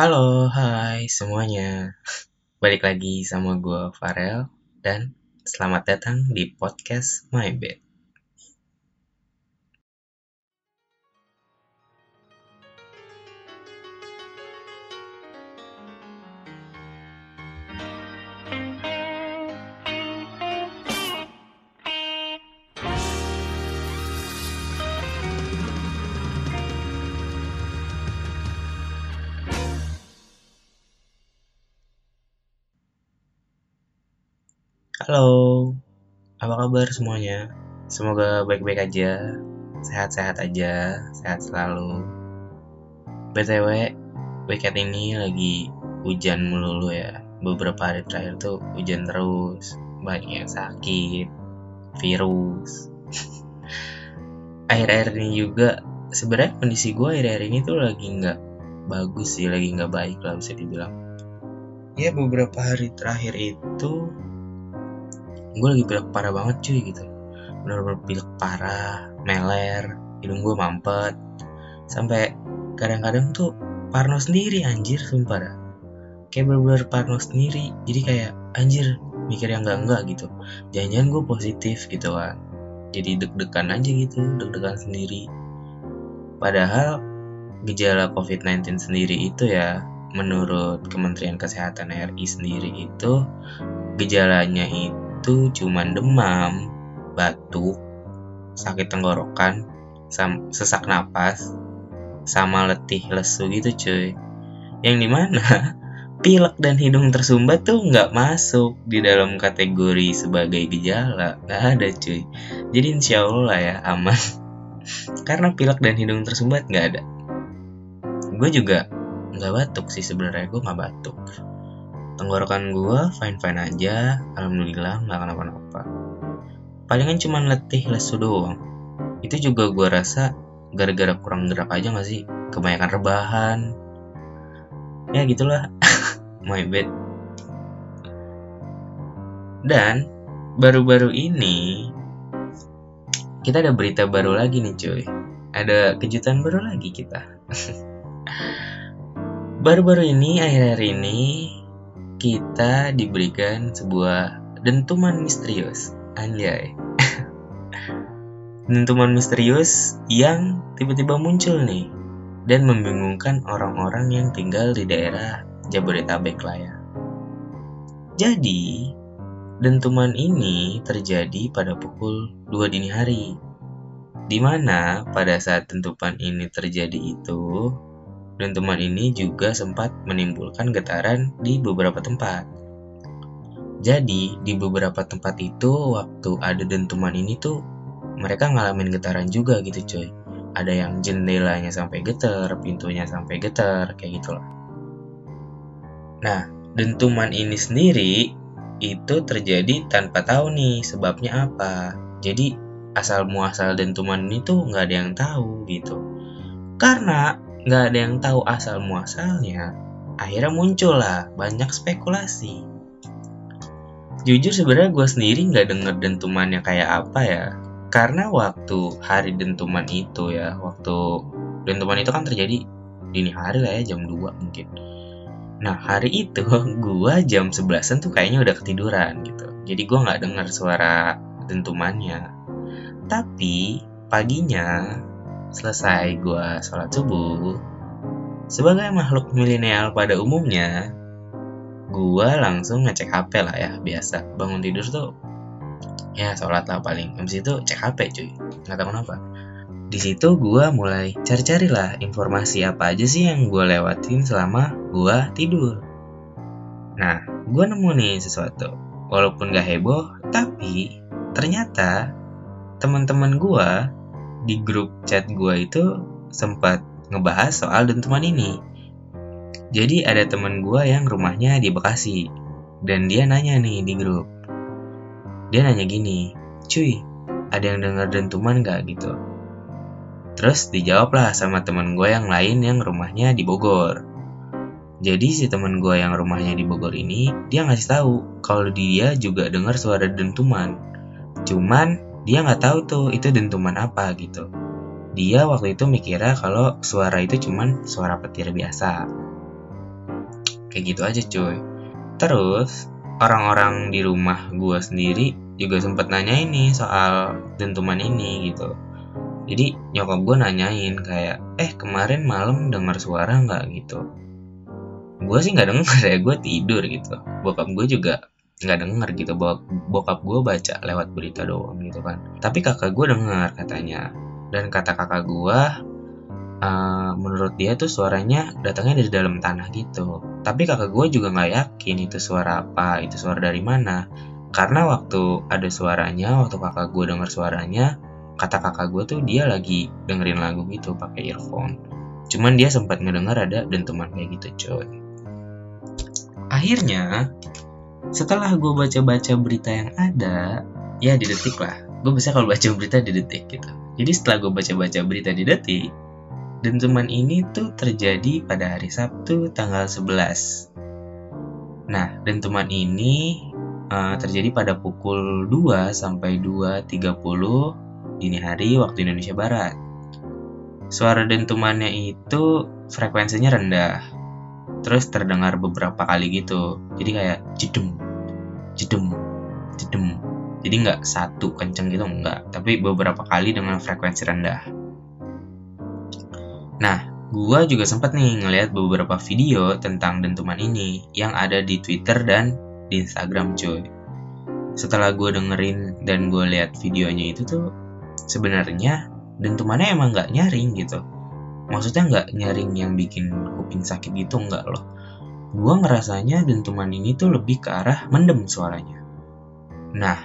Halo, hai semuanya. Balik lagi sama gue Farel dan selamat datang di podcast My Bed. Halo, apa kabar semuanya? Semoga baik-baik aja, sehat-sehat aja, sehat selalu. BTW, weekend ini lagi hujan melulu ya. Beberapa hari terakhir tuh hujan terus, banyak yang sakit, virus. Akhir-akhir ini juga sebenarnya kondisi gue akhir-akhir ini tuh lagi nggak bagus sih, lagi nggak baik lah bisa dibilang. Ya beberapa hari terakhir itu gue lagi pilek parah banget cuy gitu. Bener-bener pilek parah meler hidung gue mampet. Sampai kadang-kadang tuh parno sendiri anjir sumpah dah. kayak bener-bener parno sendiri. Jadi kayak anjir mikir yang enggak-enggak gitu. Jangan-jangan gue positif gitu kan jadi deg-degan aja gitu. Deg-degan sendiri. Padahal gejala COVID-19 sendiri itu ya menurut Kementerian Kesehatan RI sendiri itu gejalanya itu itu cuman demam, batuk, sakit tenggorokan, sesak napas, sama letih lesu gitu cuy. Yang di mana pilek dan hidung tersumbat tuh nggak masuk di dalam kategori sebagai gejala, nggak ada cuy. Jadi insya Allah ya aman. Karena pilek dan hidung tersumbat nggak ada. Gue juga nggak batuk sih sebenarnya gue nggak batuk tenggorokan gue fine fine aja. Alhamdulillah nggak kenapa-napa. Palingan cuma letih lesu doang. Itu juga gue rasa gara-gara kurang gerak aja gak sih? Kebanyakan rebahan. Ya gitulah. My bad. Dan baru-baru ini kita ada berita baru lagi nih cuy. Ada kejutan baru lagi kita. Baru-baru ini akhir-akhir ini kita diberikan sebuah dentuman misterius. Anjay. dentuman misterius yang tiba-tiba muncul nih dan membingungkan orang-orang yang tinggal di daerah Jabodetabek lah ya. Jadi, dentuman ini terjadi pada pukul 2 dini hari. Di mana pada saat dentuman ini terjadi itu, dentuman ini juga sempat menimbulkan getaran di beberapa tempat. Jadi, di beberapa tempat itu waktu ada dentuman ini tuh mereka ngalamin getaran juga gitu coy. Ada yang jendelanya sampai getar, pintunya sampai getar, kayak gitu lah. Nah, dentuman ini sendiri itu terjadi tanpa tahu nih sebabnya apa. Jadi asal muasal dentuman ini tuh nggak ada yang tahu gitu. Karena nggak ada yang tahu asal muasalnya, akhirnya muncul lah banyak spekulasi. Jujur sebenarnya gue sendiri nggak denger dentumannya kayak apa ya, karena waktu hari dentuman itu ya, waktu dentuman itu kan terjadi dini hari lah ya jam 2 mungkin. Nah hari itu gue jam 11 tuh kayaknya udah ketiduran gitu, jadi gue nggak denger suara dentumannya. Tapi paginya selesai gue sholat subuh, sebagai makhluk milenial pada umumnya, gue langsung ngecek HP lah ya, biasa. Bangun tidur tuh, ya sholat lah paling. Habis itu cek HP cuy, nggak tahu kenapa. Di situ gue mulai cari-cari lah informasi apa aja sih yang gue lewatin selama gue tidur. Nah, gue nemu nih sesuatu. Walaupun gak heboh, tapi ternyata teman-teman gue di grup chat gue itu sempat ngebahas soal dentuman ini. Jadi ada teman gue yang rumahnya di Bekasi dan dia nanya nih di grup. Dia nanya gini, cuy, ada yang denger dentuman gak gitu? Terus dijawab lah sama teman gue yang lain yang rumahnya di Bogor. Jadi si teman gue yang rumahnya di Bogor ini dia ngasih tahu kalau dia juga dengar suara dentuman. Cuman dia nggak tahu tuh itu dentuman apa gitu. Dia waktu itu mikirnya kalau suara itu cuman suara petir biasa. kayak gitu aja cuy. Terus orang-orang di rumah gue sendiri juga sempat nanya ini soal dentuman ini gitu. Jadi nyokap gue nanyain kayak eh kemarin malam dengar suara nggak? gitu. Gue sih nggak denger ya gue tidur gitu. Bokap gue juga nggak denger gitu. Bokap gue baca lewat berita doang gitu kan. Tapi kakak gue denger katanya. Dan kata kakak gue uh, menurut dia tuh suaranya datangnya dari dalam tanah gitu. Tapi kakak gue juga nggak yakin itu suara apa itu suara dari mana. Karena waktu ada suaranya waktu kakak gue denger suaranya kata kakak gue tuh dia lagi dengerin lagu gitu pakai earphone. Cuman dia sempat ngedenger ada dentuman kayak gitu coy. Akhirnya setelah gue baca-baca berita yang ada ya di detik lah. Gue bisa kalau baca berita di detik gitu. Jadi setelah gue baca-baca berita di detik dentuman ini tuh terjadi pada hari Sabtu tanggal 11 nah dentuman ini uh, terjadi pada pukul 2 sampai 2.30 dini hari waktu Indonesia Barat. Suara dentumannya itu frekuensinya rendah, terus terdengar beberapa kali gitu. Jadi kayak jedum, jedum, jedum. Jadi nggak satu kenceng gitu nggak, tapi beberapa kali dengan frekuensi rendah. Nah, gua juga sempat nih ngeliat beberapa video tentang dentuman ini yang ada di Twitter dan di Instagram cuy. Setelah gue dengerin dan gue lihat videonya itu tuh sebenarnya dentumannya emang nggak nyaring gitu maksudnya nggak nyaring yang bikin kuping sakit gitu nggak loh. Gue ngerasanya dentuman ini tuh lebih ke arah mendem suaranya. Nah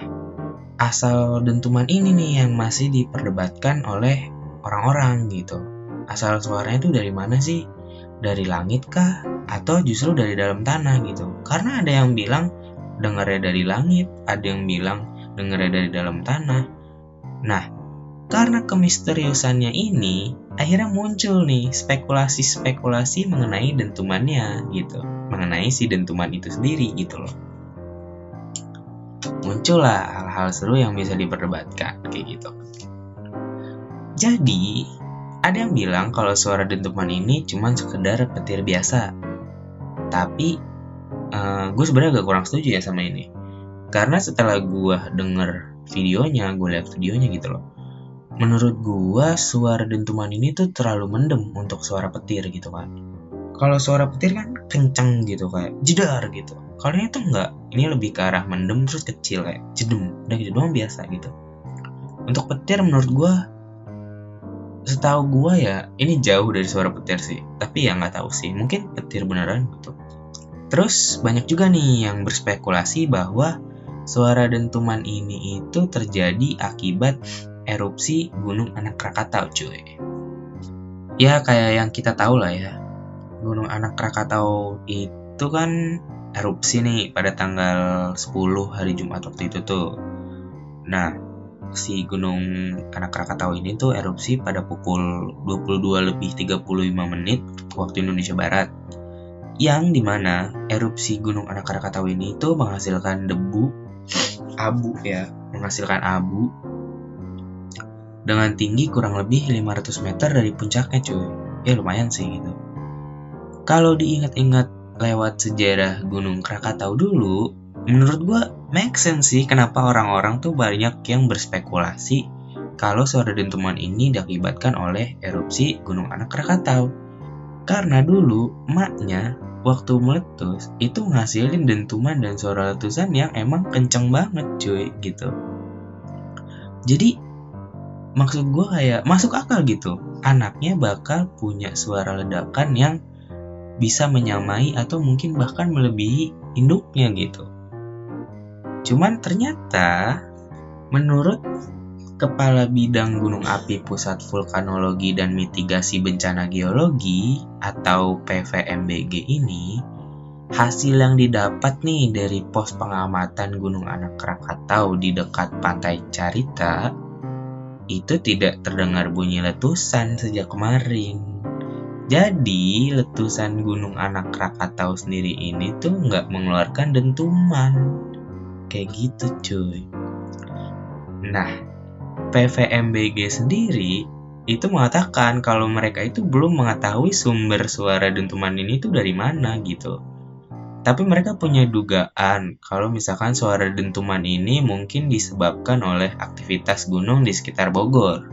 asal dentuman ini nih yang masih diperdebatkan oleh orang-orang gitu. Asal suaranya tuh dari mana sih? Dari langit kah? Atau justru dari dalam tanah gitu? Karena ada yang bilang dengarnya dari langit. Ada yang bilang dengarnya dari dalam tanah. Nah karena kemisteriusannya ini, akhirnya muncul nih spekulasi-spekulasi mengenai dentumannya gitu. Mengenai si dentuman itu sendiri gitu loh. Muncullah hal-hal seru yang bisa diperdebatkan kayak gitu. Jadi, ada yang bilang kalau suara dentuman ini cuma sekedar petir biasa. Tapi, uh, gue sebenarnya agak kurang setuju ya sama ini. Karena setelah gue denger videonya, gue lihat videonya gitu loh menurut gua suara dentuman ini tuh terlalu mendem untuk suara petir gitu kan kalau suara petir kan kenceng gitu kayak jedar gitu. Kalau ini tuh enggak. Ini lebih ke arah mendem terus kecil kayak jedem. Udah gitu doang biasa gitu. Untuk petir menurut gua setahu gua ya ini jauh dari suara petir sih. Tapi ya nggak tahu sih. Mungkin petir beneran gitu. Terus banyak juga nih yang berspekulasi bahwa suara dentuman ini itu terjadi akibat erupsi Gunung Anak Krakatau cuy. Ya kayak yang kita tahu lah ya. Gunung Anak Krakatau itu kan erupsi nih pada tanggal 10 hari Jumat waktu itu tuh. Nah, si Gunung Anak Krakatau ini tuh erupsi pada pukul 22 lebih 35 menit waktu Indonesia Barat. Yang di mana erupsi Gunung Anak Krakatau ini tuh menghasilkan debu, abu ya, menghasilkan abu dengan tinggi kurang lebih 500 meter dari puncaknya cuy. Ya lumayan sih gitu. Kalau diingat-ingat lewat sejarah Gunung Krakatau dulu, menurut gua make sense sih kenapa orang-orang tuh banyak yang berspekulasi kalau suara dentuman ini diakibatkan oleh erupsi Gunung Anak Krakatau. Karena dulu emaknya waktu meletus itu ngasilin dentuman dan suara letusan yang emang kenceng banget cuy gitu. Jadi maksud gue kayak masuk akal gitu. Anaknya bakal punya suara ledakan yang bisa menyamai atau mungkin bahkan melebihi induknya gitu. Cuman ternyata menurut Kepala Bidang Gunung Api Pusat Vulkanologi dan Mitigasi Bencana Geologi atau PVMBG ini hasil yang didapat nih dari pos pengamatan Gunung Anak Krakatau di dekat Pantai Carita itu tidak terdengar bunyi letusan sejak kemarin. Jadi, letusan Gunung Anak Krakatau sendiri ini tuh nggak mengeluarkan dentuman. Kayak gitu cuy. Nah, PVMBG sendiri itu mengatakan kalau mereka itu belum mengetahui sumber suara dentuman ini tuh dari mana gitu. Tapi mereka punya dugaan kalau misalkan suara dentuman ini mungkin disebabkan oleh aktivitas gunung di sekitar Bogor,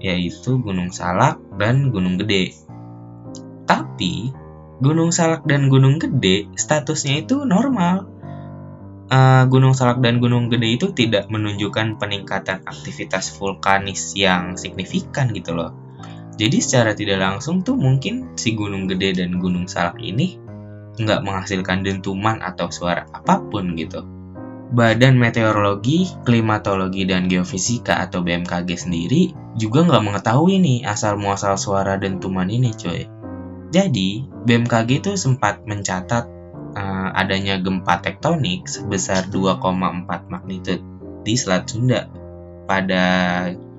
yaitu Gunung Salak dan Gunung Gede. Tapi Gunung Salak dan Gunung Gede statusnya itu normal. Uh, Gunung Salak dan Gunung Gede itu tidak menunjukkan peningkatan aktivitas vulkanis yang signifikan gitu loh. Jadi secara tidak langsung tuh mungkin si Gunung Gede dan Gunung Salak ini nggak menghasilkan dentuman atau suara apa pun gitu. Badan Meteorologi, Klimatologi, dan Geofisika atau BMKG sendiri juga nggak mengetahui nih asal muasal suara dentuman ini coy. Jadi, BMKG itu sempat mencatat uh, adanya gempa tektonik sebesar 2,4 magnitude di Selat Sunda pada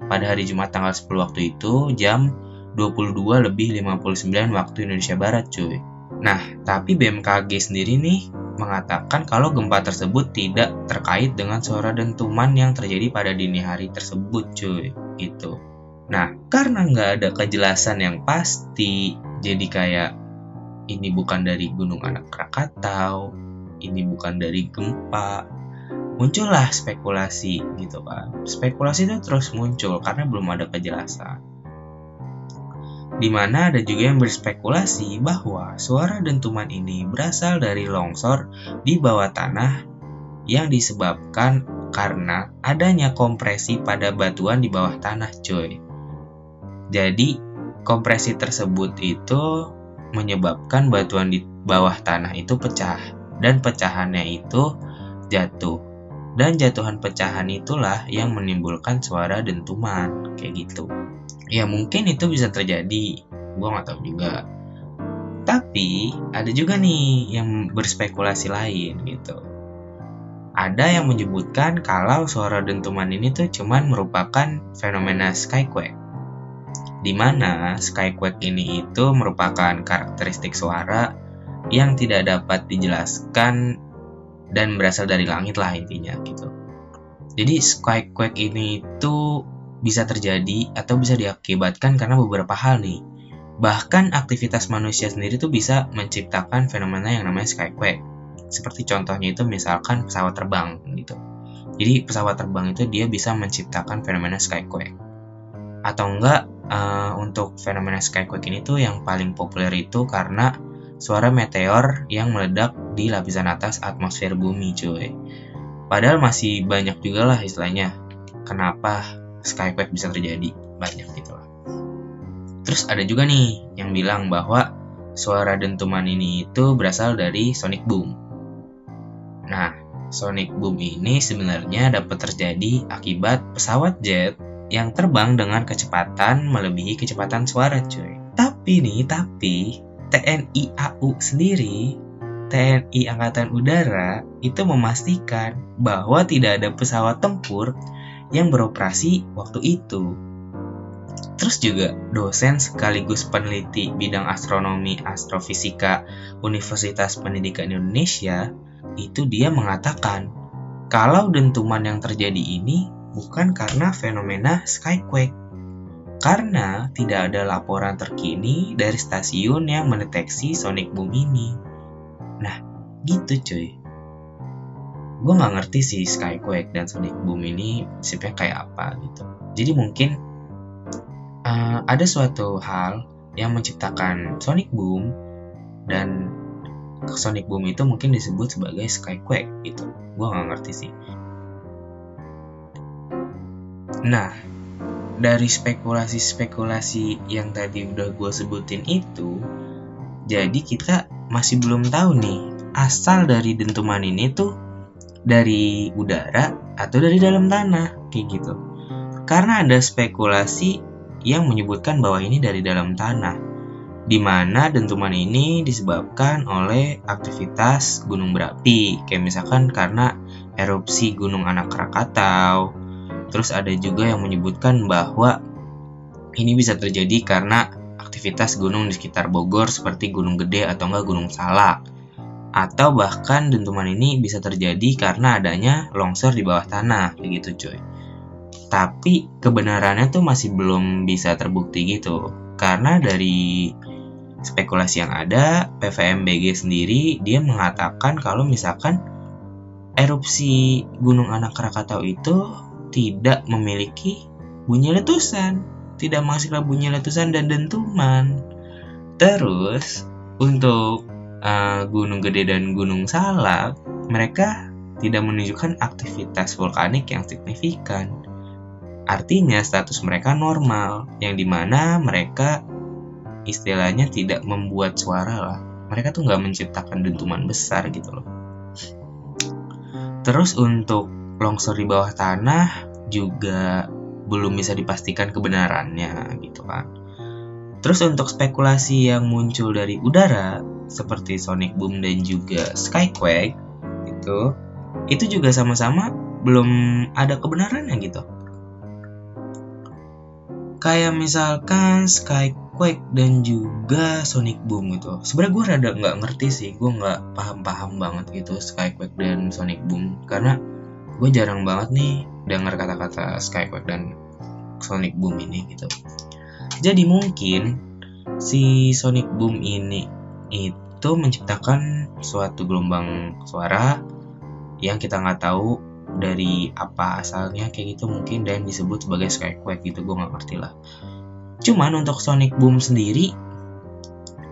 pada hari Jumat tanggal 10 waktu itu jam 22 lebih 59 waktu Indonesia Barat cuy. Nah, tapi BMKG sendiri nih mengatakan kalau gempa tersebut tidak terkait dengan suara dentuman yang terjadi pada dini hari tersebut cuy. Gitu. Nah, karena nggak ada kejelasan yang pasti, jadi kayak ini bukan dari Gunung Anak Krakatau, ini bukan dari gempa, muncullah spekulasi gitu kan. Spekulasi itu terus muncul karena belum ada kejelasan di mana ada juga yang berspekulasi bahwa suara dentuman ini berasal dari longsor di bawah tanah yang disebabkan karena adanya kompresi pada batuan di bawah tanah coy. Jadi kompresi tersebut itu menyebabkan batuan di bawah tanah itu pecah dan pecahannya itu jatuh. Dan jatuhan pecahan itulah yang menimbulkan suara dentuman kayak gitu ya mungkin itu bisa terjadi. Gue nggak tahu juga. Tapi ada juga nih yang berspekulasi lain gitu. Ada yang menyebutkan kalau suara dentuman ini tuh cuman merupakan fenomena skyquake. Di mana skyquake ini itu merupakan karakteristik suara yang tidak dapat dijelaskan dan berasal dari langit lah intinya gitu. Jadi skyquake ini itu bisa terjadi atau bisa diakibatkan karena beberapa hal nih. Bahkan aktivitas manusia sendiri tuh bisa menciptakan fenomena yang namanya skyquake. Seperti contohnya itu misalkan pesawat terbang gitu. Jadi pesawat terbang itu dia bisa menciptakan fenomena skyquake. Atau enggak uh, untuk fenomena skyquake ini tuh yang paling populer itu karena suara meteor yang meledak di lapisan atas atmosfer bumi cuy. Padahal masih banyak juga lah istilahnya kenapa skyquake bisa terjadi banyak gitu lah. Terus ada juga nih yang bilang bahwa suara dentuman ini itu berasal dari sonic boom. Nah, sonic boom ini sebenarnya dapat terjadi akibat pesawat jet yang terbang dengan kecepatan melebihi kecepatan suara cuy. Tapi nih, tapi TNI AU sendiri TNI Angkatan Udara itu memastikan bahwa tidak ada pesawat tempur yang beroperasi waktu itu. Terus juga dosen sekaligus peneliti bidang astronomi astrofisika Universitas Pendidikan Indonesia itu dia mengatakan kalau dentuman yang terjadi ini bukan karena fenomena skyquake karena tidak ada laporan terkini dari stasiun yang mendeteksi sonic boom ini. Nah, gitu cuy gue nggak ngerti sih Skyquake dan Sonic Boom ini prinsipnya kayak apa gitu. Jadi mungkin uh, ada suatu hal yang menciptakan Sonic Boom dan Sonic Boom itu mungkin disebut sebagai Skyquake gitu. Gue nggak ngerti sih. Nah dari spekulasi-spekulasi yang tadi udah gue sebutin itu jadi kita masih belum tahu nih asal dari dentuman ini tuh dari udara atau dari dalam tanah kayak gitu. Karena ada spekulasi yang menyebutkan bahwa ini dari dalam tanah, di mana dentuman ini disebabkan oleh aktivitas gunung berapi, kayak misalkan karena erupsi Gunung Anak Krakatau. Terus ada juga yang menyebutkan bahwa ini bisa terjadi karena aktivitas gunung di sekitar Bogor seperti Gunung Gede atau enggak Gunung Salak atau bahkan dentuman ini bisa terjadi karena adanya longsor di bawah tanah begitu cuy tapi kebenarannya tuh masih belum bisa terbukti gitu karena dari spekulasi yang ada, PVMBG sendiri dia mengatakan kalau misalkan erupsi Gunung Anak Krakatau itu tidak memiliki bunyi letusan, tidak menghasilkan bunyi letusan dan dentuman. Terus untuk uh, Gunung Gede dan Gunung Salak, mereka tidak menunjukkan aktivitas vulkanik yang signifikan. Artinya status mereka normal, yang di mana mereka istilahnya tidak membuat suara lah. Mereka tuh nggak menciptakan dentuman besar gitu loh. Terus untuk longsor di bawah tanah juga belum bisa dipastikan kebenarannya gitu kan. Terus untuk spekulasi yang muncul dari udara seperti sonic boom dan juga skyquake itu itu juga sama-sama belum ada kebenarannya gitu. Kayak misalkan Skyquake dan juga Sonic Boom gitu. Sebenarnya gue rada nggak ngerti sih, gue nggak paham-paham banget gitu Skyquake dan Sonic Boom karena gue jarang banget nih dengar kata-kata Skyquake dan Sonic Boom ini gitu. Jadi mungkin si Sonic Boom ini itu menciptakan suatu gelombang suara yang kita nggak tahu dari apa asalnya kayak gitu mungkin dan disebut sebagai skyquake gitu gue nggak ngerti lah. Cuman untuk sonic boom sendiri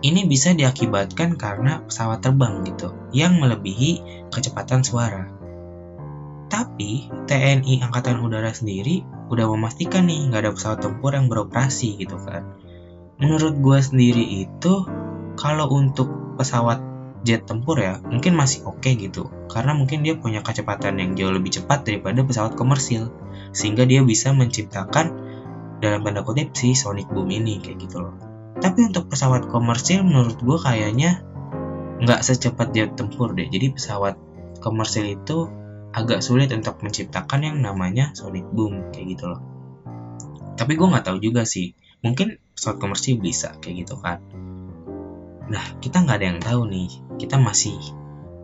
ini bisa diakibatkan karena pesawat terbang gitu yang melebihi kecepatan suara. Tapi TNI Angkatan Udara sendiri udah memastikan nih nggak ada pesawat tempur yang beroperasi gitu kan. Menurut gue sendiri itu kalau untuk pesawat jet tempur ya mungkin masih oke okay gitu. Karena mungkin dia punya kecepatan yang jauh lebih cepat daripada pesawat komersil. Sehingga dia bisa menciptakan dalam tanda kutip si sonic boom ini kayak gitu loh. Tapi untuk pesawat komersil menurut gue kayaknya nggak secepat jet tempur deh. Jadi pesawat komersil itu agak sulit untuk menciptakan yang namanya sonic boom kayak gitu loh. Tapi gue nggak tahu juga sih. Mungkin pesawat komersil bisa kayak gitu kan Nah, kita nggak ada yang tahu nih. Kita masih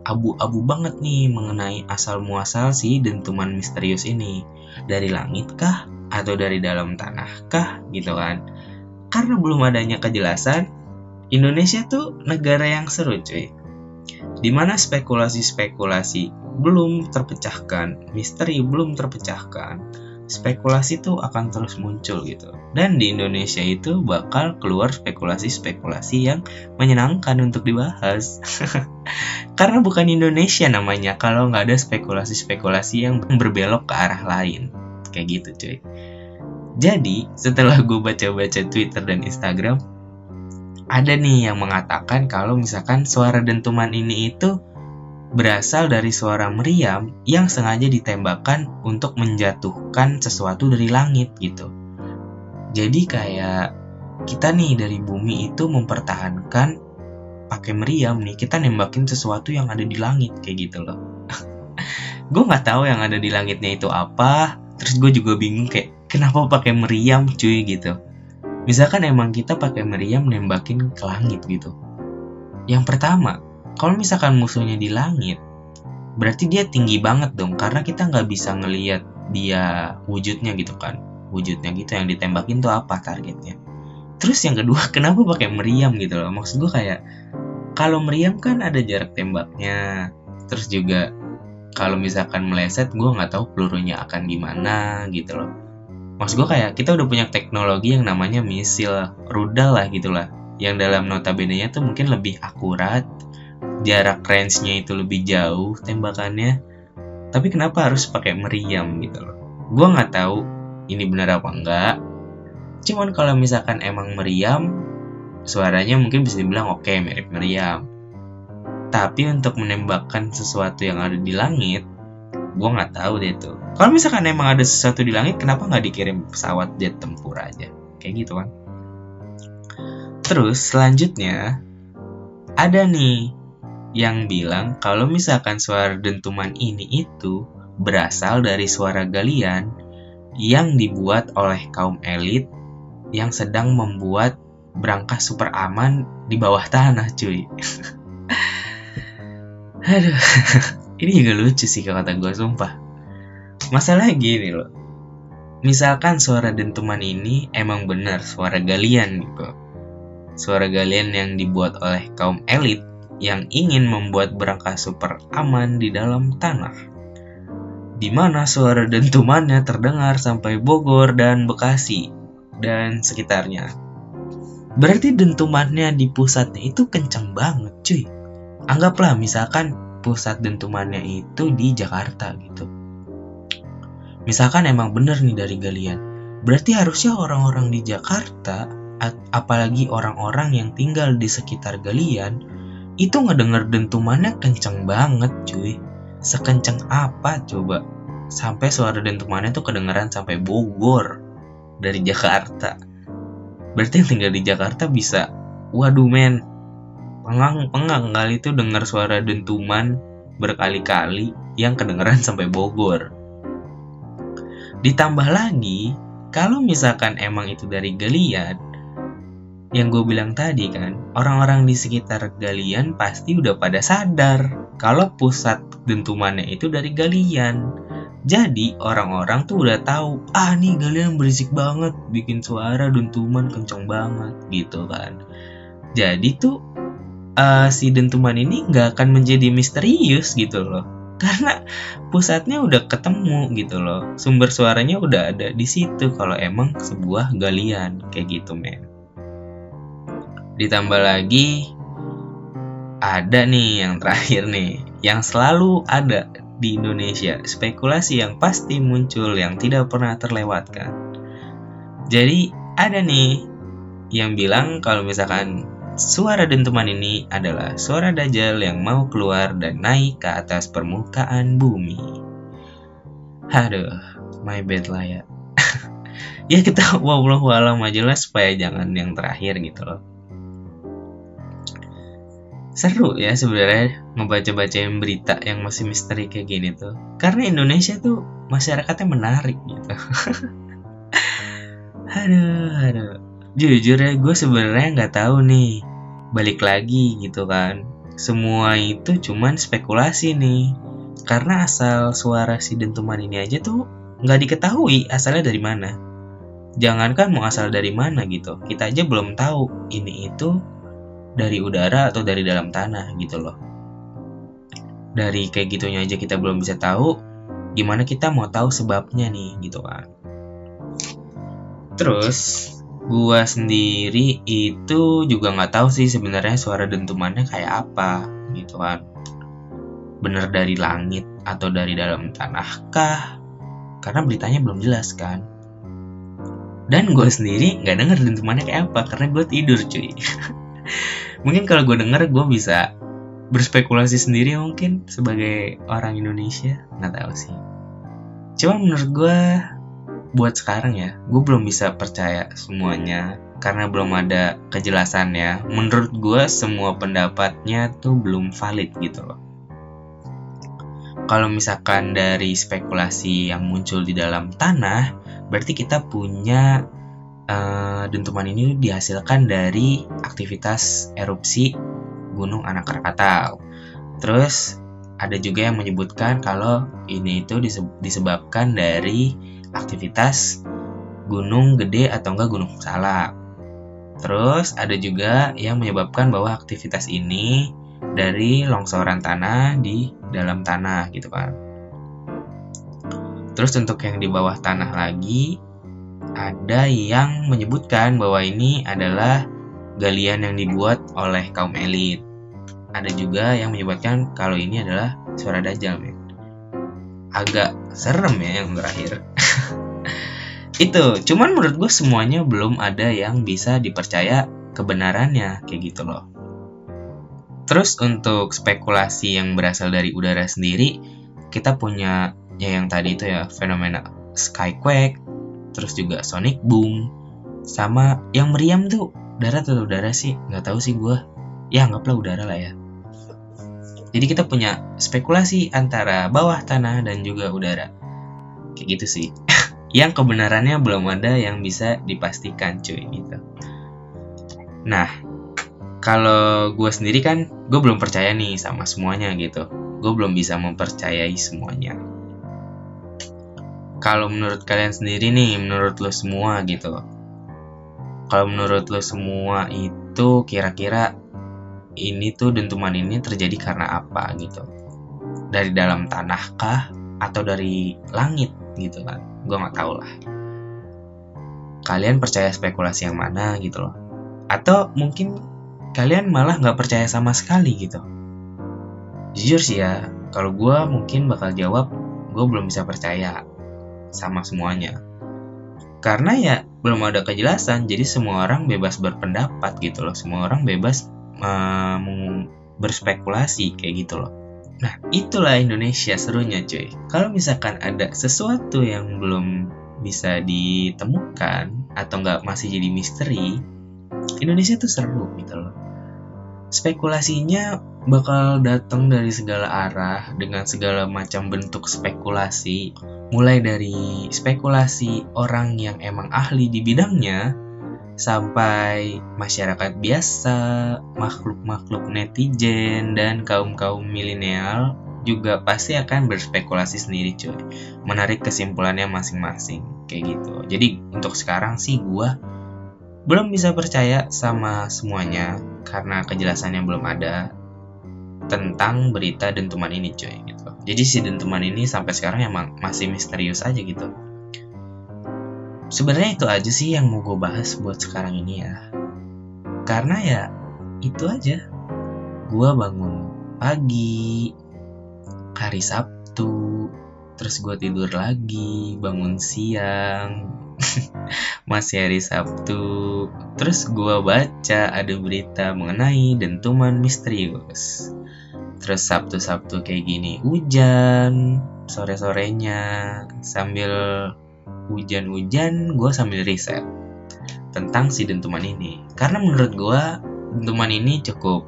abu-abu banget nih mengenai asal muasal si dentuman misterius ini. Dari langit kah? Atau dari dalam tanah kah? Gitu kan. Karena belum adanya kejelasan, Indonesia tuh negara yang seru cuy. Di mana spekulasi-spekulasi belum terpecahkan, misteri belum terpecahkan, spekulasi tuh akan terus muncul gitu. Dan di Indonesia itu bakal keluar spekulasi-spekulasi yang menyenangkan untuk dibahas. Karena bukan Indonesia namanya kalau nggak ada spekulasi-spekulasi yang berbelok ke arah lain. Kayak gitu cuy. Jadi setelah gue baca-baca Twitter dan Instagram, ada nih yang mengatakan kalau misalkan suara dentuman ini itu berasal dari suara meriam yang sengaja ditembakkan untuk menjatuhkan sesuatu dari langit gitu. Jadi kayak kita nih dari bumi itu mempertahankan pakai meriam nih kita nembakin sesuatu yang ada di langit kayak gitu loh. gue nggak tahu yang ada di langitnya itu apa. Terus gue juga bingung kayak kenapa pakai meriam cuy gitu. Misalkan emang kita pakai meriam nembakin ke langit gitu. Yang pertama, kalau misalkan musuhnya di langit berarti dia tinggi banget dong karena kita nggak bisa ngelihat dia wujudnya gitu kan. Wujudnya gitu yang ditembakin tuh apa targetnya? Terus yang kedua kenapa pakai meriam gitu loh? Maksud gue kayak kalau meriam kan ada jarak tembaknya terus juga kalau misalkan meleset gue nggak tahu pelurunya akan gimana gitu loh. Maksud gue kayak kita udah punya teknologi yang namanya misil rudal lah gitulah yang dalam notabene nya tuh mungkin lebih akurat jarak range-nya itu lebih jauh tembakannya tapi kenapa harus pakai meriam gitu loh? Gue nggak tahu ini benar apa enggak. Cuman kalau misalkan emang meriam suaranya mungkin bisa dibilang oke okay, mirip meriam. Tapi untuk menembakkan sesuatu yang ada di langit gue nggak tahu deh tuh. Kalau misalkan emang ada sesuatu di langit kenapa nggak dikirim pesawat jet tempur aja? Kayak gitu kan. Terus selanjutnya ada nih yang bilang kalau misalkan suara dentuman ini itu berasal dari suara galian yang dibuat oleh kaum elit yang sedang membuat berangkas super aman di bawah tanah cuy. Aduh ini juga lucu sih kalau kata gue sumpah. Masalahnya gini loh. Misalkan suara dentuman ini emang benar suara galian gitu. Suara galian yang dibuat oleh kaum elit yang ingin membuat berangkas super aman di dalam tanah. Di mana suara dentumannya terdengar sampai Bogor dan Bekasi dan sekitarnya. Berarti dentumannya di pusatnya itu kenceng banget cuy. Anggaplah misalkan pusat dentumannya itu di Jakarta gitu. Misalkan emang bener nih dari galian. Berarti harusnya orang-orang di Jakarta, apalagi orang-orang yang tinggal di sekitar galian, itu ngedenger dentumannya kenceng banget cuy. Sekenceng apa coba? Sampai suara dentumannya tuh kedengeran sampai Bogor dari Jakarta. Berarti yang tinggal di Jakarta bisa, waduh men, pengang-pengang kali itu dengar suara dentuman berkali-kali yang kedengeran sampai Bogor. Ditambah lagi, kalau misalkan emang itu dari galian, yang gue bilang tadi kan, orang-orang di sekitar galian pasti udah pada sadar kalau pusat dentumannya itu dari galian. Jadi orang-orang tuh udah tahu, ah nih galian berisik banget, bikin suara dentuman kenceng banget gitu kan. Jadi tuh uh, si dentuman ini nggak akan menjadi misterius gitu loh karena pusatnya udah ketemu gitu loh sumber suaranya udah ada di situ kalau emang sebuah galian kayak gitu men ditambah lagi ada nih yang terakhir nih yang selalu ada di Indonesia spekulasi yang pasti muncul yang tidak pernah terlewatkan jadi ada nih yang bilang kalau misalkan Suara dentuman ini adalah suara Dajjal yang mau keluar dan naik ke atas permukaan bumi. Aduh, my bad lah ya. ya kita wallahu alam aja lah supaya jangan yang terakhir gitu loh. Seru ya sebenarnya ngebaca-bacain berita yang masih misteri kayak gini tuh. Karena Indonesia tuh masyarakatnya menarik gitu. aduh, aduh. Jujur ya gue sebenarnya nggak tahu nih. Balik lagi gitu kan. Semua itu cuman spekulasi nih. Karena asal suara si dentuman ini aja tuh nggak diketahui asalnya dari mana. Jangankan mau asal dari mana gitu. Kita aja belum tahu ini itu dari udara atau dari dalam tanah gitu loh. Dari kayak gitunya aja kita belum bisa tahu gimana kita mau tahu sebabnya nih gitu kan. Terus gua sendiri itu juga nggak tahu sih sebenarnya suara dentumannya kayak apa gitu kan. Bener dari langit atau dari dalam tanah kah? Karena beritanya belum jelas kan. Dan gue sendiri nggak denger dentumannya kayak apa karena gue tidur cuy mungkin kalau gue denger gue bisa berspekulasi sendiri mungkin sebagai orang Indonesia nggak tahu sih cuma menurut gue buat sekarang ya, gue belum bisa percaya semuanya karena belum ada kejelasannya. Menurut gue semua pendapatnya tuh belum valid gitu loh. Kalau misalkan dari spekulasi yang muncul di dalam tanah, berarti kita punya uh, dentuman ini dihasilkan dari aktivitas erupsi Gunung Anak Krakatau. Terus ada juga yang menyebutkan kalau ini itu disebabkan dari aktivitas gunung gede atau enggak gunung salak. Terus ada juga yang menyebabkan bahwa aktivitas ini dari longsoran tanah di dalam tanah gitu kan. Terus untuk yang di bawah tanah lagi ada yang menyebutkan bahwa ini adalah galian yang dibuat oleh kaum elit. Ada juga yang menyebutkan kalau ini adalah suara dajjal, men. Agak serem ya yang terakhir. itu cuman menurut gue semuanya belum ada yang bisa dipercaya kebenarannya kayak gitu loh terus untuk spekulasi yang berasal dari udara sendiri kita punya ya yang tadi itu ya fenomena skyquake terus juga sonic boom sama yang meriam tuh darat atau udara sih nggak tahu sih gue ya anggaplah udara lah ya jadi kita punya spekulasi antara bawah tanah dan juga udara kayak gitu sih yang kebenarannya belum ada yang bisa dipastikan cuy gitu. Nah, kalau gue sendiri kan gue belum percaya nih sama semuanya gitu. Gue belum bisa mempercayai semuanya. Kalau menurut kalian sendiri nih, menurut lo semua gitu. Kalau menurut lo semua itu kira-kira ini tuh dentuman ini terjadi karena apa gitu? Dari dalam tanah kah? Atau dari langit gitu kan? Gue nggak tahu lah. Kalian percaya spekulasi yang mana gitu loh. Atau mungkin kalian malah nggak percaya sama sekali gitu? Jujur sih ya kalau gue mungkin bakal jawab gue belum bisa percaya sama semuanya. Karena ya belum ada kejelasan jadi semua orang bebas berpendapat gitu loh. Semua orang bebas uh, berspekulasi kayak gitu loh. Nah itulah Indonesia serunya cuy. Kalau misalkan ada sesuatu yang belum bisa ditemukan atau nggak masih jadi misteri Indonesia tuh seru gitu loh spekulasinya bakal datang dari segala arah dengan segala macam bentuk spekulasi mulai dari spekulasi orang yang emang ahli di bidangnya sampai masyarakat biasa, makhluk-makhluk netizen dan kaum-kaum milenial juga pasti akan berspekulasi sendiri cuy. Menarik kesimpulannya masing-masing kayak gitu. Jadi untuk sekarang sih gua belum bisa percaya sama semuanya karena kejelasannya belum ada tentang berita dentuman ini cuy gitu. Jadi si dentuman ini sampai sekarang emang masih misterius aja gitu. Sebenarnya itu aja sih yang mau gue bahas buat sekarang ini ya. Karena ya itu aja. Gue bangun pagi hari Sabtu terus gue tidur lagi bangun siang masih hari Sabtu. Terus gue baca ada berita mengenai dentuman misterius. Terus Sabtu-Sabtu kayak gini hujan sore-sorenya. Sambil hujan-hujan gue sambil riset tentang si dentuman ini. Karena menurut gue dentuman ini cukup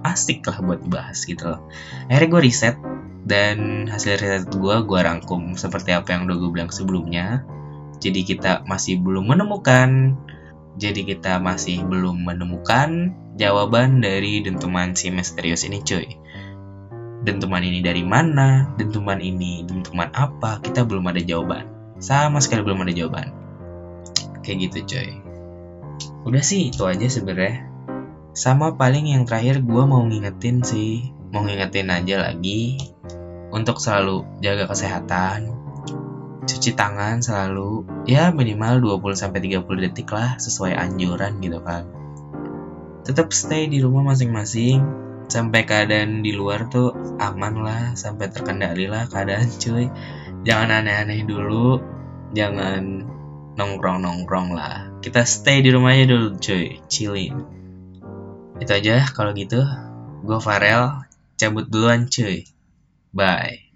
asik lah buat dibahas gitu loh. Akhirnya gue riset dan hasil riset gue gue rangkum seperti apa yang udah gue bilang sebelumnya jadi kita masih belum menemukan jadi kita masih belum menemukan jawaban dari dentuman si misterius ini cuy dentuman ini dari mana, dentuman ini dentuman apa, kita belum ada jawaban. Sama sekali belum ada jawaban. Kayak gitu coy. Udah sih itu aja sebenarnya. Sama paling yang terakhir gue mau ngingetin sih, mau ngingetin aja lagi untuk selalu jaga kesehatan, cuci tangan selalu ya minimal 20 sampai 30 detik lah sesuai anjuran gitu kan. Tetap stay di rumah masing-masing, sampai keadaan di luar tuh aman lah sampai terkendali lah keadaan cuy. Jangan aneh-aneh dulu jangan nongkrong-nongkrong lah. Kita stay di rumah aja dulu cuy. Chillin. Itu aja kalau gitu. Gue Farel cabut duluan cuy. Bye